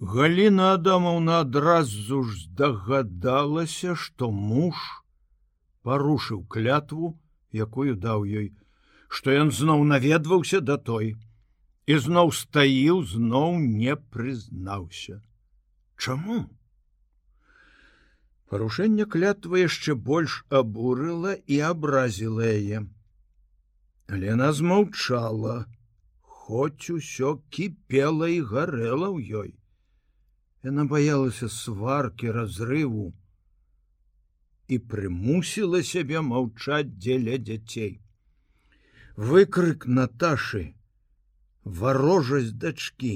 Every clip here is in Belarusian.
Галіна Адамаўна адразу ж здагадалася, што муж парушыў клятву, якую даў ёй, што ён зноў наведваўся да той і зноў стаіў, зноў не прызнаўся. Чаму? Парушэнне клятва яшчэ больш абурыла і абразіла яе. Лена змаўчала, хоць усё кіпела і гарэла ў ёй. Яна баялася сваркі разрыву і прымусіла сябе маўчаць дзеля дзяцей. Выкрык Наташы, варожасць дачкі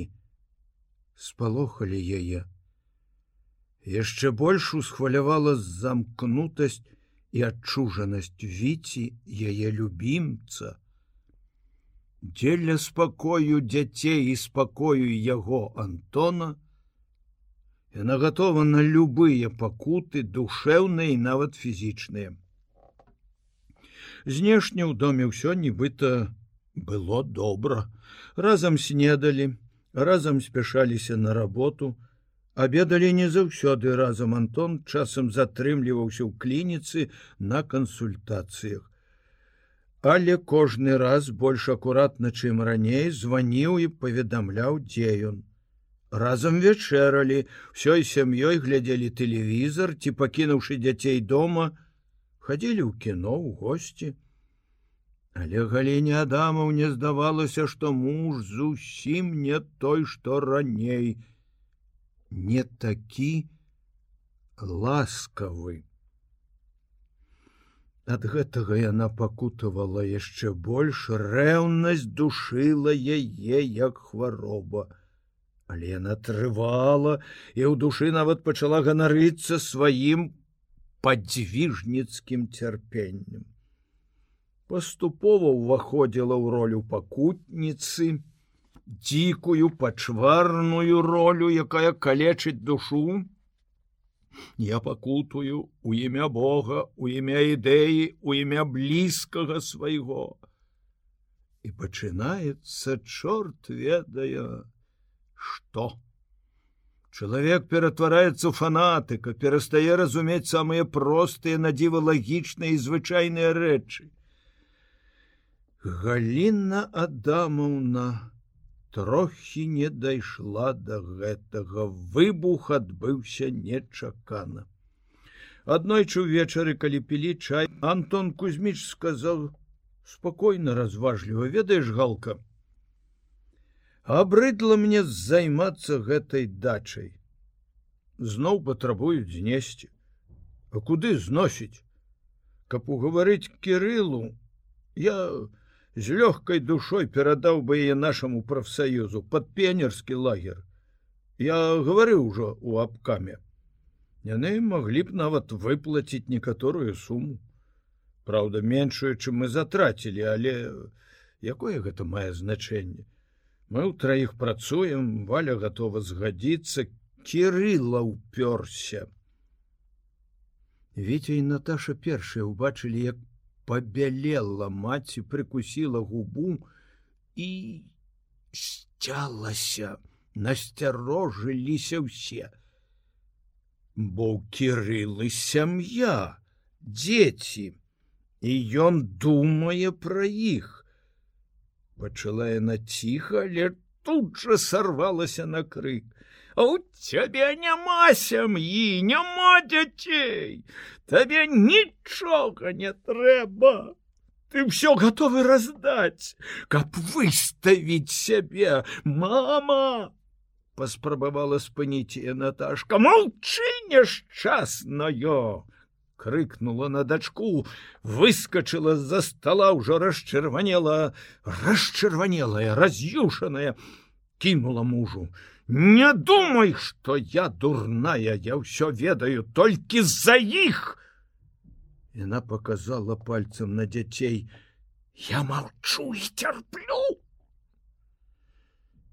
спалохалі яе. Яшчэ больш усхвалявала замкнутасць і адчужанасць віці яе любімца. Дзеля спакою дзяцей і спакою яго Антона, Яна готова на любыя пакуты душэўныя і нават фізічныя. Знешне ў доме ўсё нібыта было добра. Разам снедалі, разам спяшаліся на работу, обедалі не заўсёды разам Антон часам затрымліваўся ў клініцы на кансультацыях. Але кожны раз больш акуратна, чым раней званіў і паведамляў, дзе ён разам вечэралі ўсёй сям'ёй глядзелі тэлевізор ці пакінуўшы дзяцей дома хадзілі ў кіно ў госці. Але галіне адамаў не здавалася што муж зусім не той што раней. Не такі ласкавы. Ад гэтага яна пакутавала яшчэ больш рэўнасць душыла яе як хвароба але яна трывала і ў душы нават пачала ганарыцца сваім падзвіжніцкім цярпеннем. Паступова ўваходзіла ў ролю пакутніцы, дзікую пачварную ролю, якая калечыць душу. Я пакутую у імя Бога, у імя ідэі, у імя блізкага свайго. І пачынаецца чорт ведае, что? Чалавек ператвараецца ў фанатыка перастае разумець самыя простыя надзівы лагічныя і звычайныя рэчы галіна адамаўна трохі не дайшла до гэтага. Выбух адбыўся нечакана. Аднойчы ўвечары калі пілі чай антон кузьміч сказал спокойно разважліва ведаеш галка абрыдла мне займацца гэтай дачай. Зноў патрабуюць знесці. А куды зносіць? Каб угаварыць кирылу я з лёгкай душой перадаў бы яе нашаму прафсаюзу под пенерскі лагер. Я гаварыў ужо у абкаме. Яны маглі б нават выплаціць некаторую суму. Праўда меншую чым мы затрацілі але якое гэта мае значэнне Мы ў траіх працуем, валя готова згадзіцца, кирыла ўпёрся. Віця і Наташа першыя ўбачылі, як пабялела маці, прыкусіла губу і сцялася, насцярожыліся ўсе. Бо кирылы сям'я, дзеці, і ён думае пра іх пачала яна ціха, але тут жа сарвалася на крык. А у цябе няма сям'і, няма дзяцей, Табе нічога не трэба. Ўсё готовы раздаць, каб выставіць сябе, мама! паспрабавала спыніць Наташка, молчы няшчаснае крыкнула на дачку выскочыла з-за стола ўжо расчырванела расчырванелая раз'юшаная кинула мужу. Не думай что я дурная я ўсё ведаю толькі з-за іх яна показала пальцем на дзяцей я молчу і цярплю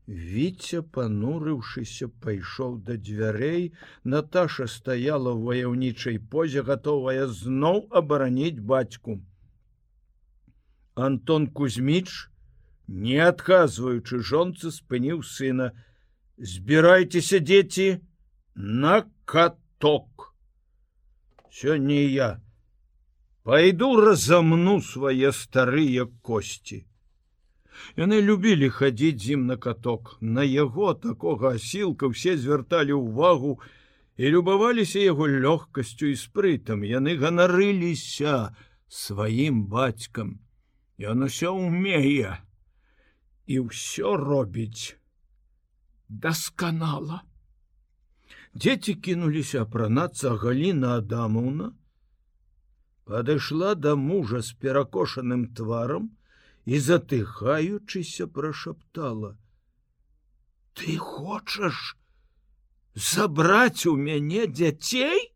Віця, панурыўшыся, пайшоў да дзвярэй, Наташа стаяла ў ваяўнічай позе, гатовая зноў абараніць бацьку. Антон Кузьміч, не адказваючы жонцы, спыніў сына: збірайцеся дзеці на каток! Сёння я. Пойду разамну свае старыя косці Яны любілі хадзіць зім на каток. На яго такога асілка ўсе звярталі ўвагу і любаваліся яго лёгкасцю і спрытам. Яны ганарыліся сваім бацькам. Ён усё умее і ўсё робіць дасканала. Дзеці кінуліся апранацца Галіна Адамаўна, падышла да мужа з перакошаным тварам, і затыхаючыся прошаптала: « Ты хочаш забраць у мяне дзяцей?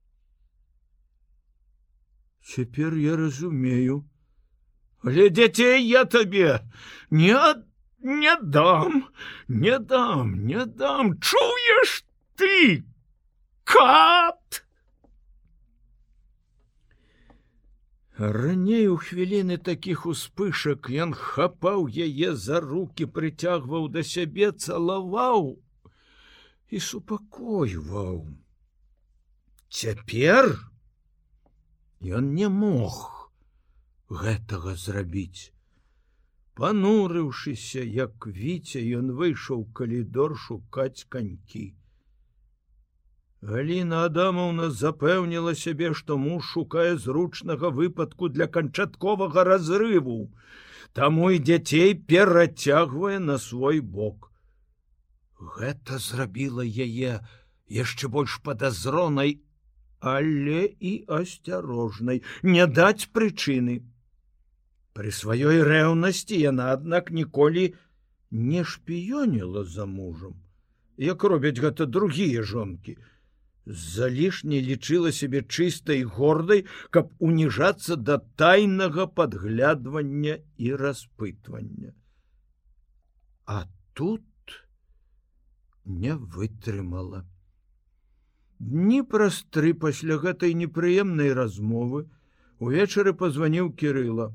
Цяпер я разумею, але дзяцей я табе не не дам, не дам, не дам, чуеш ты кат! Раней у хвіліны такіх успышак ён хапаў яе за руки, прыцягваў да сябе, цалаваў і супакойваў. Цяпер ён не мог гэтага зрабіць. Панурыўшыся, як віця, ён выйшаў калідор шукаць канькі. Галіна Адамаўна запэўніла сябе, што муж шукае зручнага выпадку для канчатковага разрыву. Таму і дзяцей перацягвае на свой бок. Гэта зрабіла яе яшчэ больш падазронай, але і асцярожнай, не даць прычыны. Пры сваёй рэўнасці яна, аднак ніколі не шпіёніла за мужам, як робяць гэта другія жонкі залішне лічыла сябе чыстай гордай, каб уніжацца да тайнага падглядвання і распытвання. А тут не вытрымала. Дні праз тры пасля гэтай непрыемнай размовы увечары пазваніў кірыла.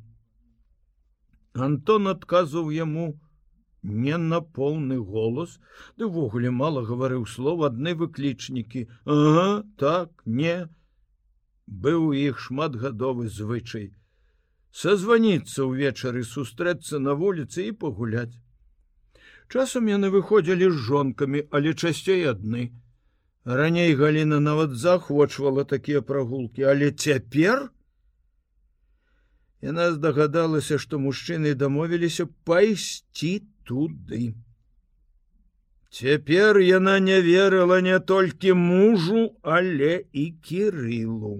Антон адказваў яму, не на поўны голос дывогуле мало гаварыў слов адны выклічнікі. Ага, так не. Быў у іх шматгадовы звычай. Созваніцца ўвечары сустрэцца на вуліцы і пагуляць. Часам яны выходзілі з жонкамі але часцей адны. Раней галіна нават захвочвала такія прагулкі але цяпер? Яна здагадалася што мужчыны дамовіліся пайсці туды. Цяпер яна не верыла не толькі мужу, але і кірылу.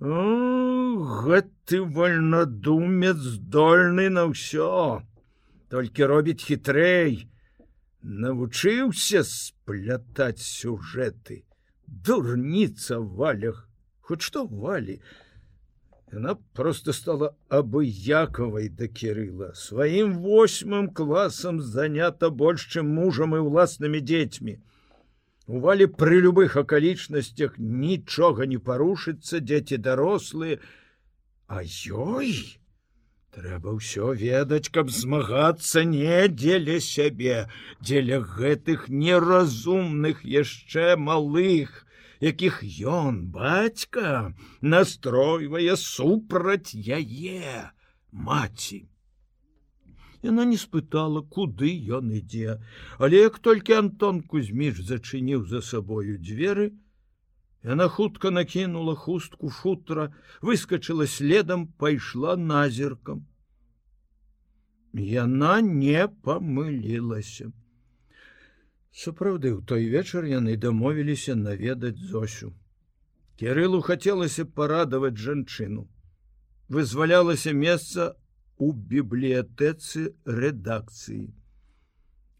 гэты вольнадумец здольны на ўсё, толькі робіць хітрэй, навучыўся сплятаць сюжэты, дурніца валях, хоць што валі, Яна просто стала абыякавай да кірыла сваім восьмым класам занята больш чым мужам і ўласнымі дзецьмі. Увалі пры любых акалічнасцях нічога не парушыцца дзеці дарослыя, а ёй трэба ўсё ведаць, каб змагацца не дзеля сябе, дзеля гэтых неразумных яшчэ малых, якіх ён бацька настройвае супраць яе маці. Яна не спытала, куды ён ідзе, але як толькі Антон Кузьміш зачыніў за сабою дзверы, яна хутка накінула хустку футра, выскочыла следам, пайшла назіркам. Яна не памылілася. Сапраўды ў той вечар яны дамовіліся наведаць зосю. Кірылу хацелася парадаваць жанчыну. Вызвалялася месца у бібліятэцы рэдакцыі.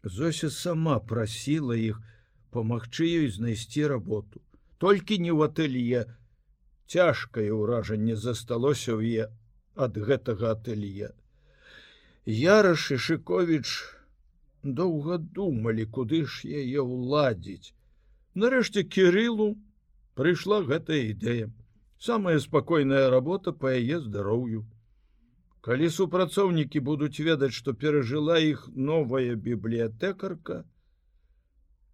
Зося сама прасіла іх памагчы ёй знайсці работу. Толькі не ў атэлье цяжкае ўражанне засталося ў е ад гэтага атэлье. Яраш і Шковіч, доўга думалі, куды ж яе ўладзіць. Нарэшце кірылу прыйшла гэтая ідэя. самая спакойная работа по яе здароўю. Калі супрацоўнікі будуць ведаць, што перажыла іх новая бібліятэкарка,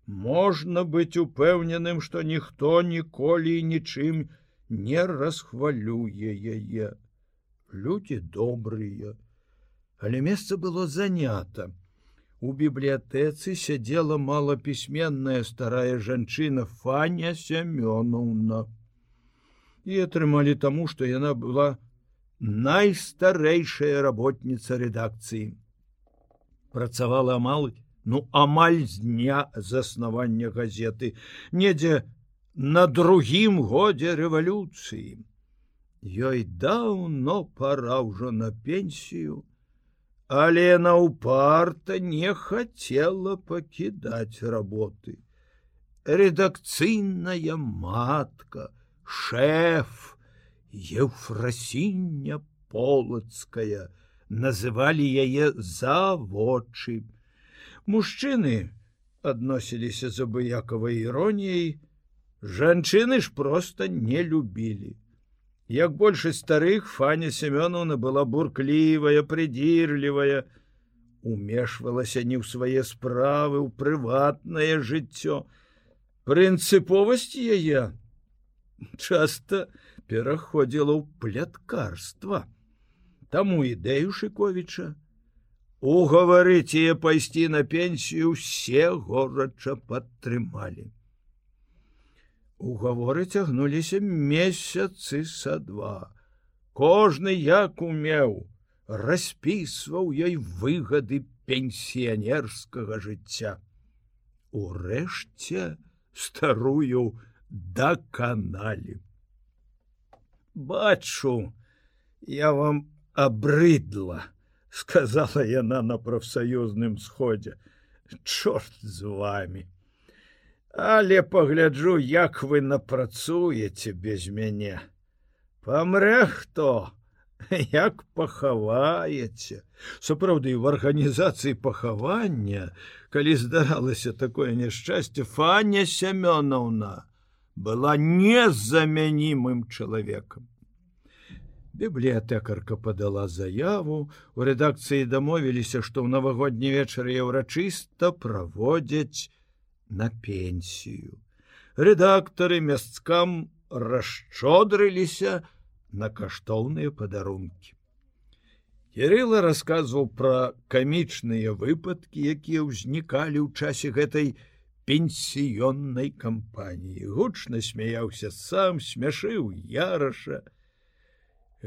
можна быць упэўненым, што ніхто ніколі нічым не расхвалюе яе. Людзі добрыя, але месца было занята. У бібліятэцы сядзела малапісьменная старая жанчына Фаня Сямёнаўна. І атрымалі таму, што яна была найстарэйшая работніца рэдакцыі. Працавала амаль, ну амаль з дня заснавання газеты, недзе на другім годзе рэвалюцыі. Ёй даўно пора ўжо на пенсію, але яна упарта не хацела пакідаць работы. Рэдакцыйная матка, шеф, Еўфрасіння полацкая, называлі яе заводчы. Мужчыны адносіліся з абыякавай іроніяй, жанчыны ж проста не любілі. Як большасць старых Фаня Семёновна была бурклівая, прыдзірлівая, умешвалася не ў свае справы, ў прыватнае жыццё. Прынцыповасць яе часта, пераходзіла ў пляткарства. Таму ідэю Шковіча угаварыць яе пайсці на пенсію усе горача падтрымалі. Угаворы цягнуліся месяцы са два. Кожны як умеў, распісваў ёй выгады пенсіянерскага жыцця. Урэшце старую даканалі бачу я вам абрыдла сказала яна на прафсаюзным сходзе чорт з вами але пагляджу як вы напрацуеце без мяне памрэ хто як пахаваеце сапраўды в арганізацыі пахавання калі здаралася такое няшчасце фаня семёновна была незамянімым чалавекам. Бібліятэкарка падала заяву, у рэдакцыі дамовіліся, што ў навагодні вечар еўрачыста праводзяць на пенсію. Рэдактары мясцкам расчодрыліся на каштоўныя падарункі. Кірыла расказваў пра камічныя выпадкі, якія ўзнікалі ў часе гэтай, пенсіённай кампаніі гучна смяяўся сам смяшыў яраша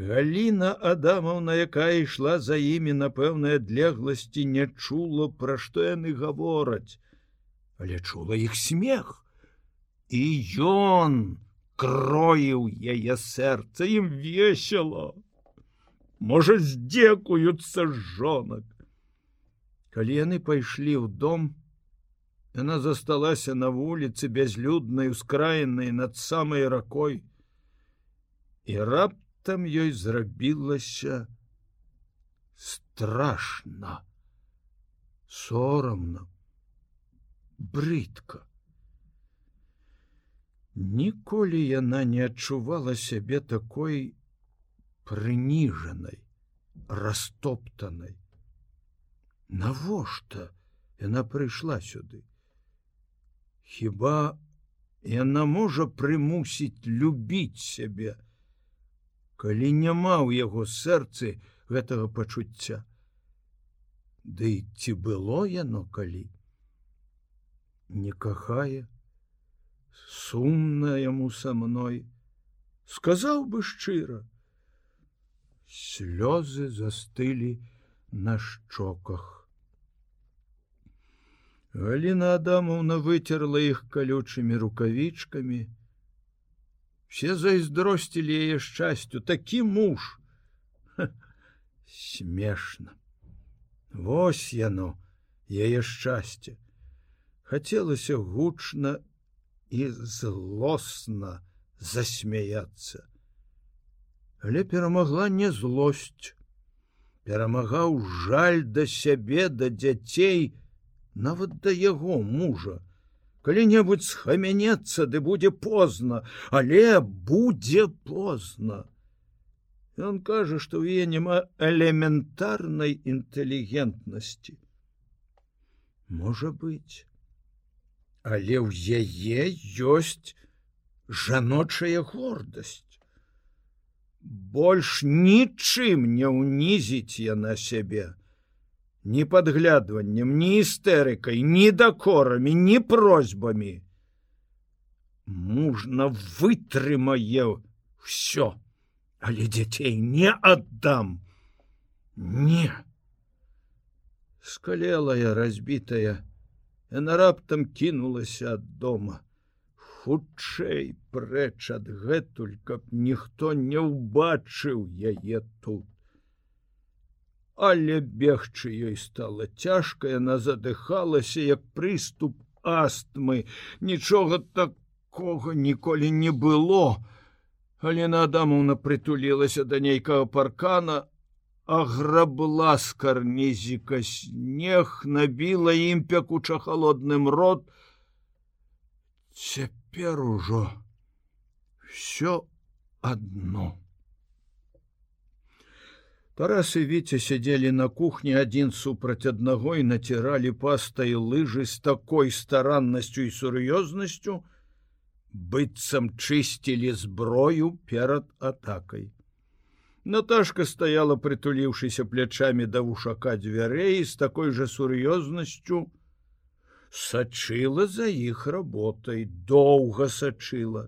Галіна адамаўна якая ішла за імі на пэўнай адлегласці не чула пра што яны гавораць але чула іх смех. І ён кроіў яе сэрца ім весело можа здзекуюцца жонак. Калі яны пайшлі ў дом Яна засталася на вуліцы бязлюднай ускраенай над самай ракой. І раптам ёй зрабілася страшна, сорамна, брыдка. Ніколі яна не адчувала сябе такой прыніжанай, растоптанай. Навошта яна прыйшла сюды? Хіба яна можа прымусіць любіць сябе, калі няма ў яго сэрцы гэтага пачуцця. Ды ці было яно калі? Не кахае, сумна яму са мной, сказаў бы шчыра. Слёзы застылі на шчоках. Галіна Адамовна выцерла іх калючымі рукавічкамі. Все зайздросцілі яе шчасцю, такі муж смешна. Вось яно, яе шчасце. Хацелася гучна і злосна засмяяться. Але перамагла не злосць. Перамагаў жаль да сябе да дзяцей, нават да яго мужа калі-небудзь схамянецца ды будзе позна але будзе позна он кажа што ў е няма элементарнай інтэлігентнасці можа быть але ў яе ёсць жаночая гордасць. Больш нічым не ўнізіць яна сябе. Ні падглядваннем ні істэрыкай ні дакорамі ні просьбамі. Мужна вытрымае все але дзяцей не аддам. Не. Скалелая разбітая яна раптам кінулася ад дома. Хутчэй прэч адгэтуль каб ніхто не ўбачыў яе тут. Але бегчы ёй стала цяжка яна задыхалася як прыступ астмы. Нічога такога ніколі не было. Алена адамовна прытулілася да нейкага паркана а грабла з карнізіка снег набіла ім пякуча холодным рот цяпер ужо все одно Тарас і Віця сядзелі на кухні адзін супраць аднаго і націралі пастай лыжы з такой стараннасцю і сур'ёзнасцю, быццам чысцілі зброю перад атакай. Наташка стаяла, прытуліўшыся плячамі да вушака дзвярэй з такой жа сур'ёзнасцю, сачыла за іх работай, доўга сачыла.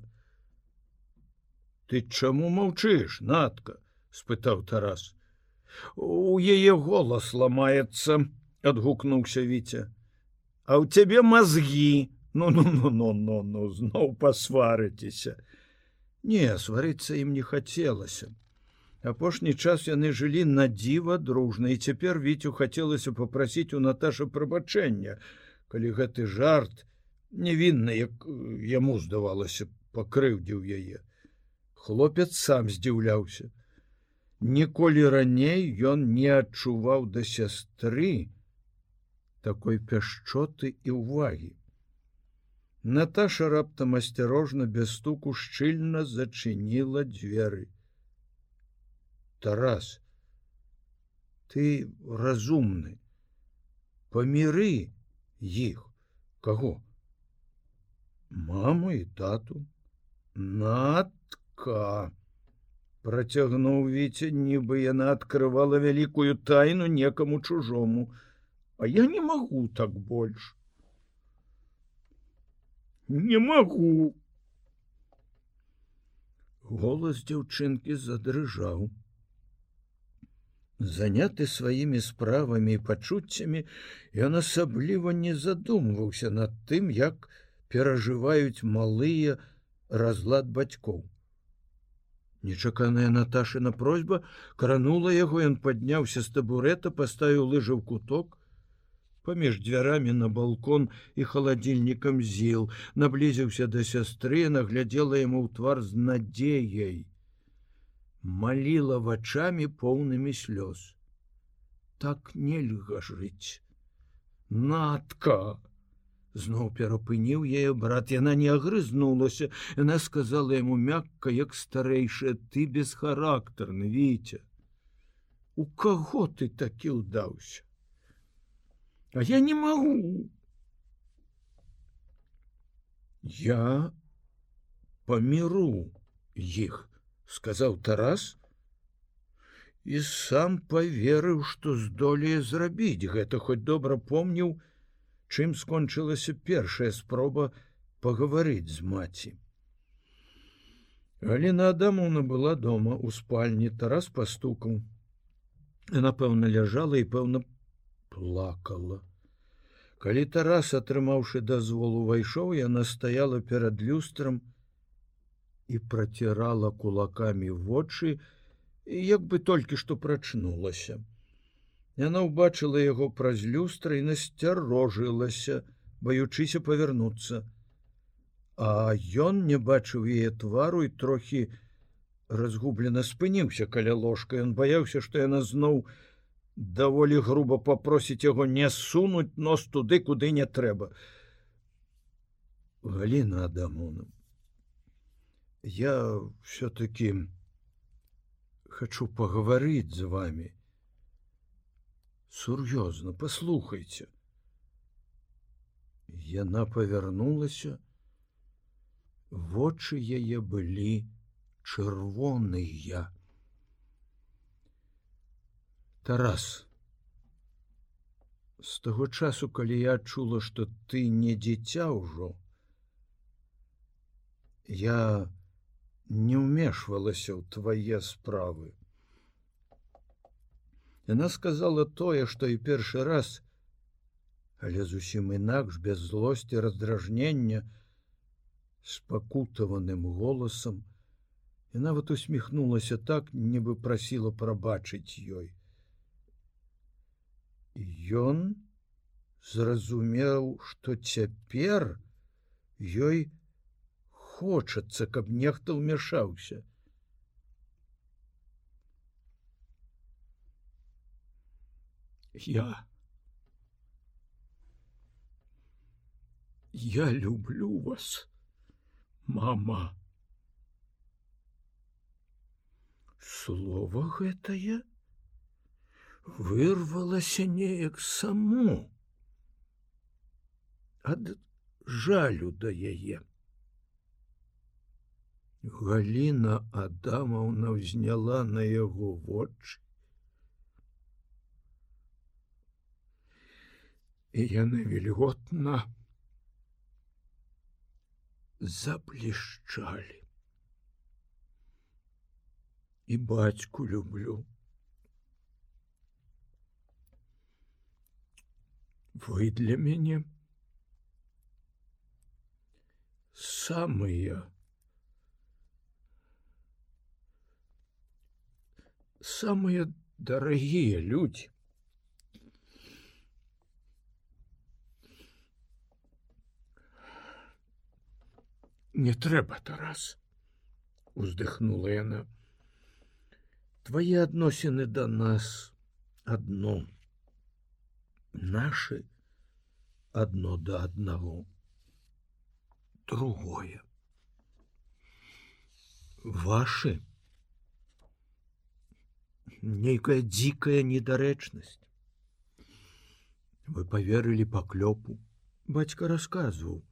Ты чаму маўчыш, натка? — спытаў Тарас у яе голас ламаецца адгукнуўся віця а ў цябе мазгі ну ну ну ну ну ну зноў пасварыцеся не сварыцца ім не хацелася апошні час яны жылі на дзіва дружна і цяпер віцю хацелася попрасіць у наташа прабачэння калі гэты жарт невінны як яму здавалася пакрыўдзіў яе хлопец сам здзіўляўся Ніколі раней ён не адчуваў да сястры такой пяшчоты і ўвагі. Наташа раптам асцярожна без стуку шчыльна зачыніла дзверы. Тарас, ты разумны, паміры іх каго? Маму і тату, Натка процягнуў віце нібы яна открывала вялікую тайну некаму чужому. А я не могу так больш не могу. Голас дзяўчынкі задрыжаў заняты сваімі справамі і пачуццямі ён асабліва не задумваўся над тым як перажываюць малыя разлад бацькоў Нечаканая Наташына просьба кранула яго, ён падняўся з табурэта, паставіў лыжы ў куток. Паміж дзвярамі на балкон і халадзільнікам зіл, наблізіўся да сястры, наглядзела яму ў твар з надзеяй. Маліла вачамі поўнымі слёз. Так нельга жыць. Натка! зноў перапыніў яе брат яна не агрызнулася яна сказала яму мякка як старэйшая ты бесхарактарны віця у каго ты такі ўдаўся а я не магу я паміру іх сказаў тарас і сам поверыў што здолее зрабіць гэта хоць добра помніў чым скончылася першая спроба пагаварыць з маці. Галіна Адамовна была дома у спальні тарас пастукаў. напэўна, ляжала і пэўна плакала. Калі тарас, атрымаўшы дазвол, увайшоў, яна стаяла перад люстрам і працірала кулакамі вочы, як бы толькі што прачнулася. Яна ўбачыла яго праз люстра і насцярожылася, баючыся павярнуцца. А ён не бачыў яе твару і трохі разгублена спыніўся каля ложка. Ён баяўся, што яна зноў даволі груба папросіць яго не сунуць нос туды, куды не трэба. Галіна Адамона. Я все-таки хочу пагаварыць з вами сур'ёзна послухайте Яна павярнулася. Вочы яе былі чырвоныя. Тарас. З таго часу, калі я адчула, што ты не дзіця ўжо, я не ўмешвалася ў твае справы. Яна сказала тое, што і першы раз, але зусім інакш без злосці раздражнення з пакутаваным голасам і нават усміхнулася так, нібы прасіла прабачыць ёй. Ён зразумеў, што цяпер ёй хочацца, каб нехта ўмяшаўся. Я Я люблю вас, мама. Слово гэтае вырвалася неяк саму ад жалю да яе. Галіна Адамаўна ўзняла на яго вочы. І яны вільготна, заплешчалі. І бацьку люблю. Вы для мяне самыя самыя дарагія людзі. Не трэба тарас уздыхнула яна твои адносіны до да нас одно наши одно до да одного другое ваши Нейкая дзікая недарэчнасць. Вы поверылі паклёпу. Бацька рассказываў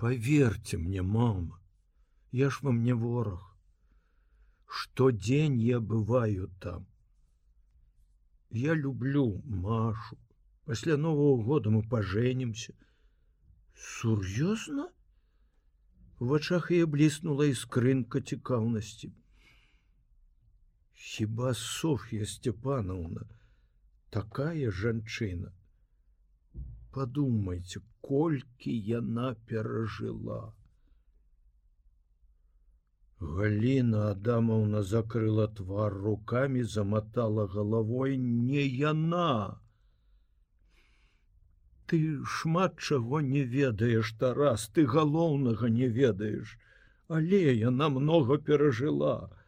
поверьте мне мама я ж вам не ворог штодзень я бываю там. Я люблю машу. Пасля нового года мы поженимся сур'ёзна? В вачах я бліснула іскрынка цікаўнасці хіба Софья степановна такая жанчына подумайте колькі яна перажыла. Галіна Адамаўна закрыла твар руками, замотала головой не яна. Ты шмат чаго не ведаеш, Тарас, ты галоўнага не ведаеш, але яна много перажыла.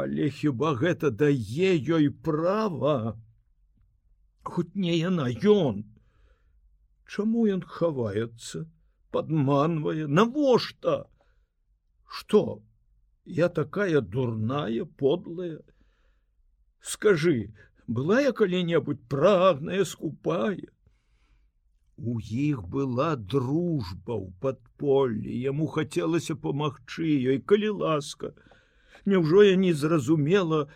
Але хіба гэта дае ёй права? Хоць не яна ён, Чаму ён хаваецца, падманвае, навошта? Што? Я такая дурная, подлая. Скажы, была я калі-небудзь прагная, скупая. У іх была дружба ў падполлі, яму хацелася памагчы ёй, калі ласка. Няўжо я не зразумела,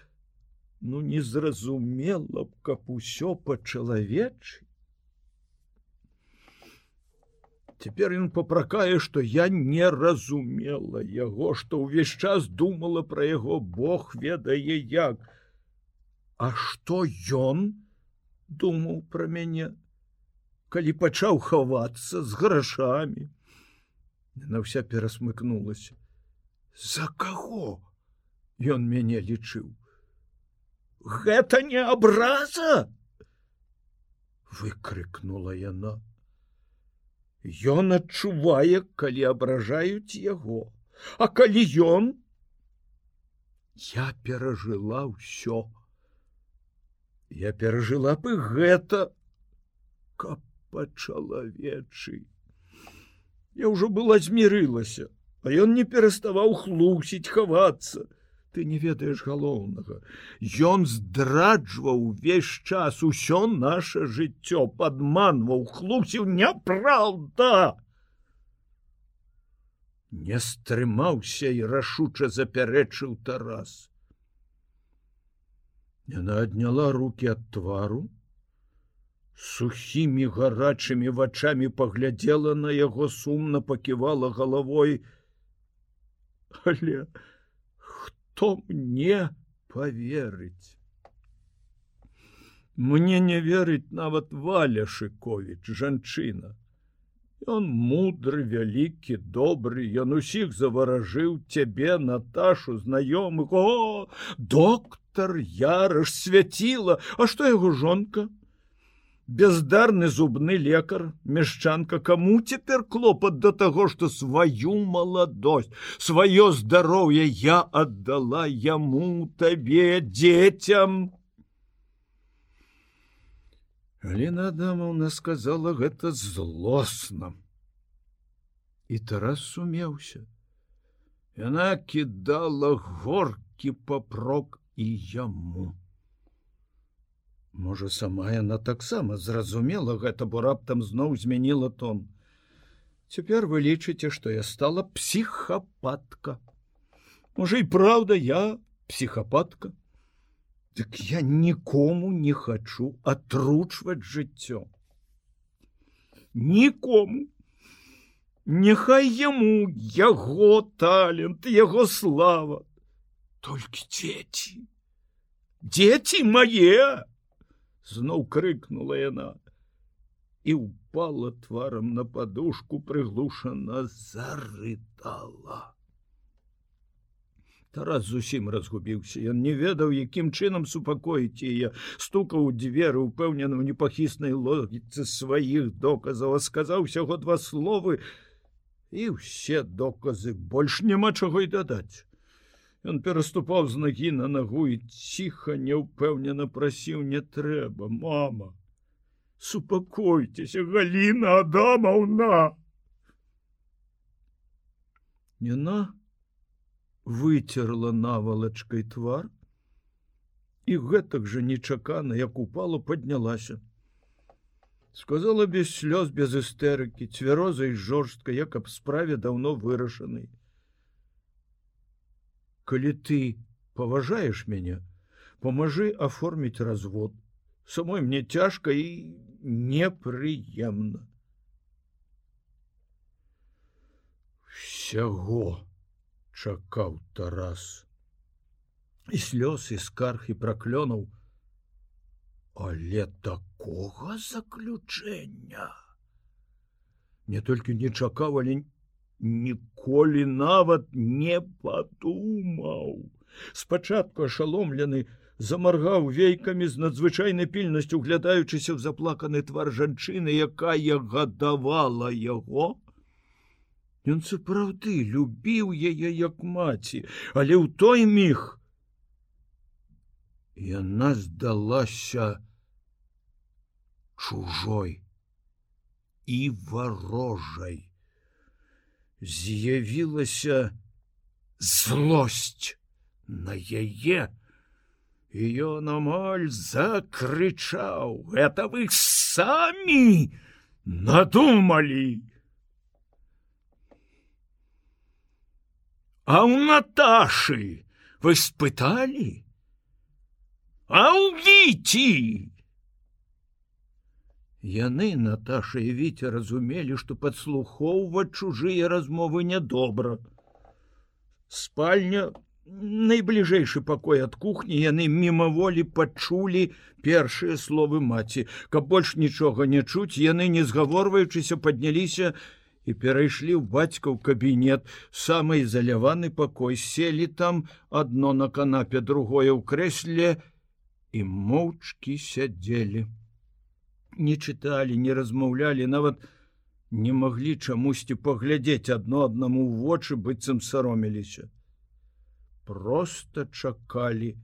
ну не зразумела б, каб усё па-чалавечы. Цяпер ён папракае, што я не разумела яго, што ўвесь час думала пра яго Бог ведае як. А што ён думаў пра мяне, калі пачаў хавацца з грашамі. На вся перасмыкнулася. За каго ён мяне лічыў. Гэта не абраза! выкрыкнула яна. Ён адчувае, калі абражаюць яго, А калі ён я перажыла ўсё. Я перажыла бы гэта, каб па-чалавечы. Я ўжо была змірылася, а ён не пераставаў хлусіць хавацца. Ты не ведаеш галоўнага. Ён здраджваў увесь час усё наше жыццё падманваў хлусіў няпраўда! Не стрымаўся і рашуча запярэчыў тарас. Яна адняла руки ад твару сухімі гарачымі вачами паглядзела на яго сумна паківала галавой. Але хто мне поверыць мне не верыць нават валя шыкович жанчына. Он мудры вялікі добры ён усіх заваражыў цябе наташу знаёмых. О доктор ярыш свяціла! А что яго жонка бездарны зубны лекар мешчанка кому цяпер клопат до таго что сваю маладосць сваё здароўе я аддала яму табе дзецям. Алена Адамовна сказала гэта злосна. І тарас сумеўся. Яна кідала горкі папрок і яму. Можа, сама яна таксама зразумела гэта, бо раптам зноў змяніла тон. Цяпер вы лічыце, што я стала псіхапатка. Можа і праўда, я псіхапатка. Так я нікому не хачу атручваць жыццё. Нікому. Няхай яму яго талент, яго слава, толькі дзеці. Дзеці мае! Зноў крыкнула яна і упала тварам на падушку прыглушана зарытала Тарас зусім разгубіўся. Ён не ведаў якім чынам супакоіць яе. Стукаў у дзверы упэўнены ў непахіснай логіцы сваіх доказаў сказаў усяго два словы і ўсе доказы. Больш няма чаго і дадаць Ён пераступаў з нагі на нагу і ціха няўпэўнена прасіў не трэба, мама. Супакойцеся, галіна адамаўна. Яна выцерла навалачкай твар і гэтак жа нечакана, як упала, паднялася. Сказала без слёз без істэрыкі, цвярозай жорстка, як аб справе даўно вырашанай калі ты паважаешь мяне поможы оформіць развод. Самой мне цяжка і непрыемна сяго чакаў тарас і слёз і скарх і праклёнуў але такога заключэння не толькі не чакаў але не ніколі нават не падумаў. Спачатку ашаломлены замаргаў вейкамі з надзвычайнай пільнасцю, глядаючыся ў заплаканы твар жанчыны, якая гадавала яго. Ён сапраўды любіў яе як маці, але ў той міг яна здалася чужой і варожай з'явілася злосць на яе і ён амаль закрычаў это вы самі надумалі а у наташы вы спыталі а ўвіці Яны Наташа і Віця разумелі, што падслухоўваць чужыя размовы нядобра. Спальня найбліжэйшы пакой ад кухні яны мімаволі пачулі першыя словы маці. Каб больш нічога не чуць, яны не згаворваючыся падняліся і перайшлі ў бацька ў кабінет, самы ізаляваны пакой селі там адно на канапе другое ў крэсле і моўчкі сядзелі не чыталі, не размаўлялі, нават не маглі чамусьці паглядзець адно аднаму ў вочы быццам сароміліся. Просто чакалі,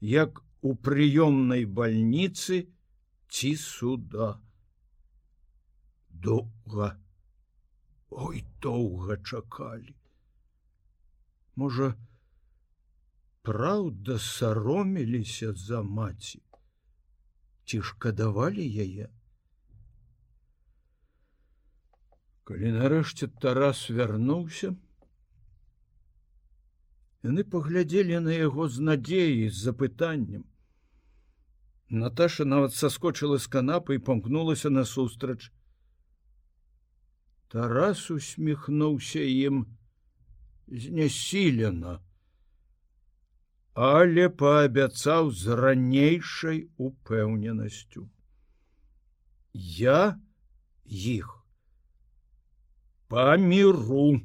як у прыёмнай бальніцы ці суда. Доўга Ой доўга чакалі. Можа, праўда сароміліся за маці ці шкадавалі яе? Калі нарэшце тарас вярнуўся яны паглядзелі на яго з надзеяй з запытаннем. Наташа нават саскочыла з канапы і памкнулася насустрач. Тарас усміхнуўся ім знясілена але паабяцаў з ранейшай упэўненасцю. Я іх паміру